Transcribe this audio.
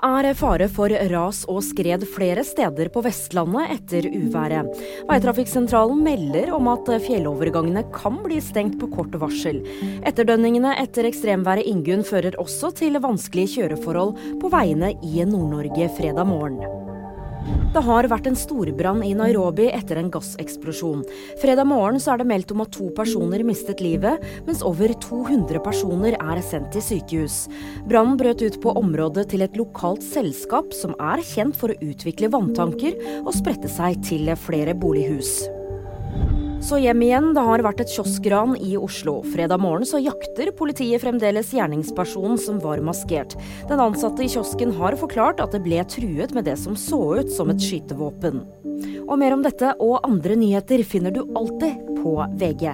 er fare for ras og skred flere steder på Vestlandet etter uværet. Veitrafikksentralen melder om at fjellovergangene kan bli stengt på kort varsel. Etterdønningene etter ekstremværet Ingunn fører også til vanskelige kjøreforhold på veiene i Nord-Norge fredag morgen. Det har vært en storbrann i Nairobi etter en gasseksplosjon. Fredag morgen er det meldt om at to personer mistet livet, mens over 200 personer er sendt til sykehus. Brannen brøt ut på området til et lokalt selskap som er kjent for å utvikle vanntanker, og spredte seg til flere bolighus. Så hjem igjen. Det har vært et kioskran i Oslo. Fredag morgen så jakter politiet fremdeles gjerningspersonen som var maskert. Den ansatte i kiosken har forklart at det ble truet med det som så ut som et skytevåpen. Og mer om dette og andre nyheter finner du alltid på VG.